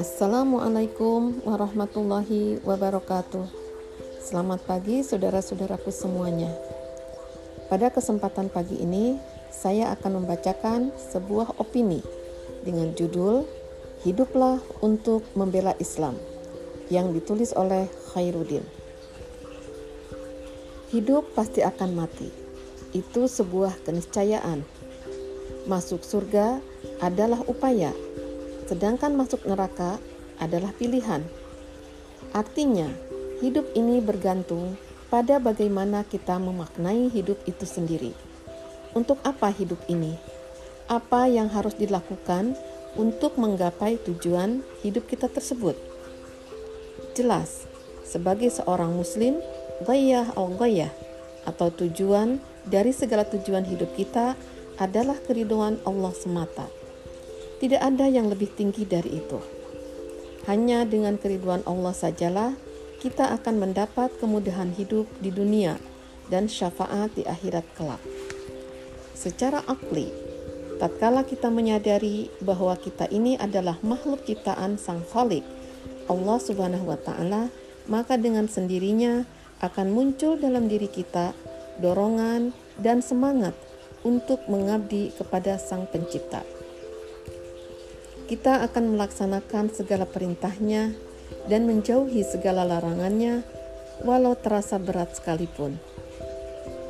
Assalamualaikum warahmatullahi wabarakatuh. Selamat pagi saudara-saudaraku semuanya. Pada kesempatan pagi ini, saya akan membacakan sebuah opini dengan judul Hiduplah untuk Membela Islam yang ditulis oleh Khairuddin. Hidup pasti akan mati. Itu sebuah keniscayaan. Masuk surga adalah upaya, sedangkan masuk neraka adalah pilihan. Artinya, hidup ini bergantung pada bagaimana kita memaknai hidup itu sendiri. Untuk apa hidup ini? Apa yang harus dilakukan untuk menggapai tujuan hidup kita tersebut? Jelas, sebagai seorang muslim, gayah al gayah atau tujuan dari segala tujuan hidup kita adalah keriduan Allah semata. Tidak ada yang lebih tinggi dari itu. Hanya dengan keriduan Allah sajalah kita akan mendapat kemudahan hidup di dunia dan syafaat di akhirat kelak. Secara akli, tatkala kita menyadari bahwa kita ini adalah makhluk ciptaan Sang Khalik, Allah Subhanahu wa taala, maka dengan sendirinya akan muncul dalam diri kita dorongan dan semangat untuk mengabdi kepada Sang Pencipta kita akan melaksanakan segala perintahnya dan menjauhi segala larangannya walau terasa berat sekalipun.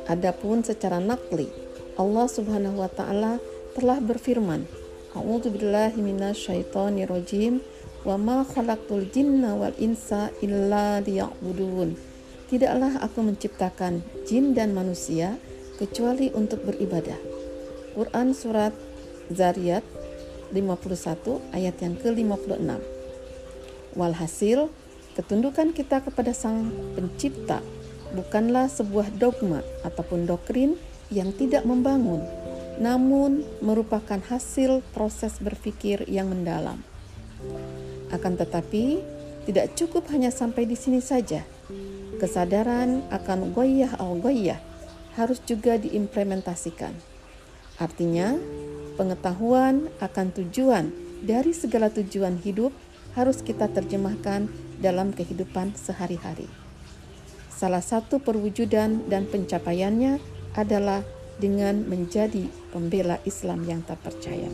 Adapun secara nakli, Allah Subhanahu wa taala telah berfirman, A'udzu billahi minasyaitonir rajim wa ma khalaqtul jinna wal insa illa liya'budun. Tidaklah aku menciptakan jin dan manusia kecuali untuk beribadah. Quran surat Zariyat 51 ayat yang ke-56. Walhasil, ketundukan kita kepada Sang Pencipta bukanlah sebuah dogma ataupun doktrin yang tidak membangun, namun merupakan hasil proses berpikir yang mendalam. Akan tetapi, tidak cukup hanya sampai di sini saja. Kesadaran akan goyah al-goyah harus juga diimplementasikan. Artinya, Pengetahuan akan tujuan dari segala tujuan hidup harus kita terjemahkan dalam kehidupan sehari-hari. Salah satu perwujudan dan pencapaiannya adalah dengan menjadi pembela Islam yang tak percaya.